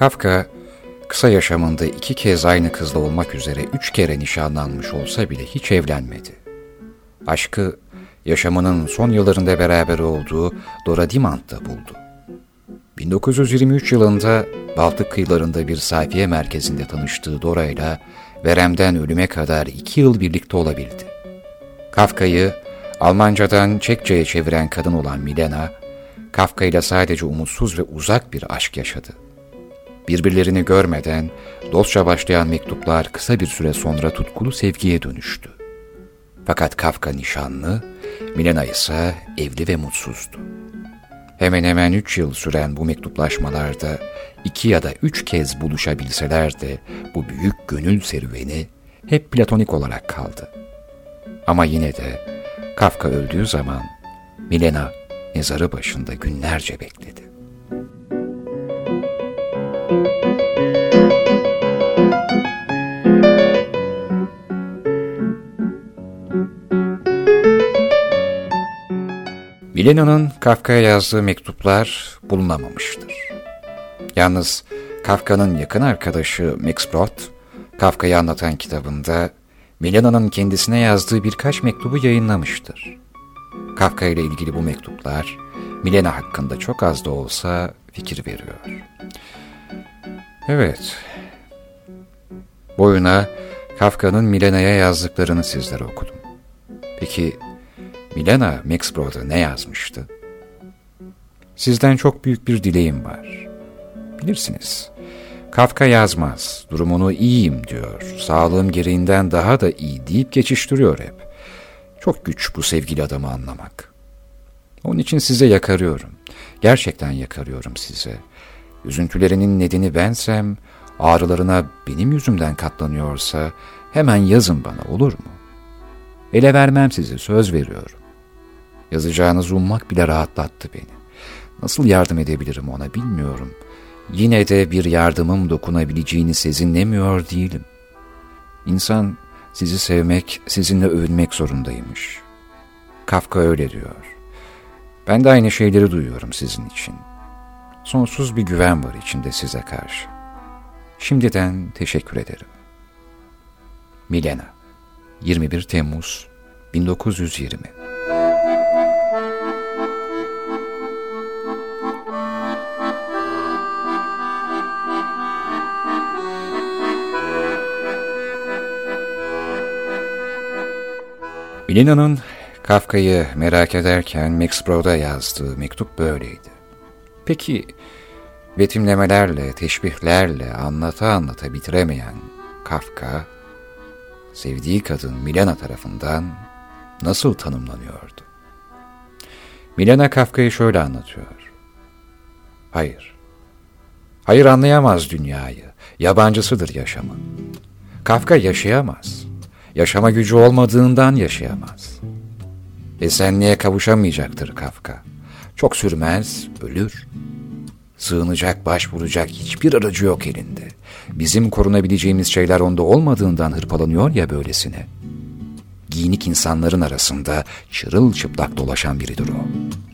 Kafka, kısa yaşamında iki kez aynı kızla olmak üzere üç kere nişanlanmış olsa bile hiç evlenmedi. Aşkı, yaşamının son yıllarında beraber olduğu Dora Dimant'ta buldu. 1923 yılında Baltık kıyılarında bir sayfiye merkezinde tanıştığı Dora ile veremden ölüme kadar iki yıl birlikte olabildi. Kafka'yı Almancadan Çekçe'ye çeviren kadın olan Milena, Kafka ile sadece umutsuz ve uzak bir aşk yaşadı. Birbirlerini görmeden dostça başlayan mektuplar kısa bir süre sonra tutkulu sevgiye dönüştü. Fakat Kafka nişanlı, Milena ise evli ve mutsuzdu. Hemen hemen üç yıl süren bu mektuplaşmalarda iki ya da üç kez buluşabilseler de bu büyük gönül serüveni hep platonik olarak kaldı. Ama yine de Kafka öldüğü zaman Milena mezarı başında günlerce bekledi. Milena'nın Kafka'ya yazdığı mektuplar bulunamamıştır. Yalnız Kafka'nın yakın arkadaşı Max Brod, Kafka'yı anlatan kitabında Milena'nın kendisine yazdığı birkaç mektubu yayınlamıştır. Kafka ile ilgili bu mektuplar, Milena hakkında çok az da olsa fikir veriyor. Evet, boyuna Kafka'nın Milena'ya yazdıklarını sizlere okudum. Peki Milena Max Brod'a ne yazmıştı? Sizden çok büyük bir dileğim var. Bilirsiniz, Kafka yazmaz, durumunu iyiyim diyor, sağlığım gereğinden daha da iyi deyip geçiştiriyor hep. Çok güç bu sevgili adamı anlamak. Onun için size yakarıyorum, gerçekten yakarıyorum size. Üzüntülerinin nedeni bensem, ağrılarına benim yüzümden katlanıyorsa hemen yazın bana olur mu? Ele vermem sizi, söz veriyorum. Yazacağınızı ummak bile rahatlattı beni. Nasıl yardım edebilirim ona bilmiyorum.'' Yine de bir yardımım dokunabileceğini sezinlemiyor değilim. İnsan sizi sevmek, sizinle övünmek zorundaymış. Kafka öyle diyor. Ben de aynı şeyleri duyuyorum sizin için. Sonsuz bir güven var içimde size karşı. Şimdiden teşekkür ederim. Milena 21 Temmuz 1920 Milena'nın Kafka'yı merak ederken Max Brod'a yazdığı mektup böyleydi. Peki betimlemelerle, teşbihlerle anlata anlata bitiremeyen Kafka, sevdiği kadın Milena tarafından nasıl tanımlanıyordu? Milena Kafka'yı şöyle anlatıyor. Hayır, hayır anlayamaz dünyayı, yabancısıdır yaşamın. Kafka yaşayamaz yaşama gücü olmadığından yaşayamaz. Esenliğe kavuşamayacaktır Kafka. Çok sürmez, ölür. Sığınacak, başvuracak hiçbir aracı yok elinde. Bizim korunabileceğimiz şeyler onda olmadığından hırpalanıyor ya böylesine. Giyinik insanların arasında çırılçıplak dolaşan biridir o.''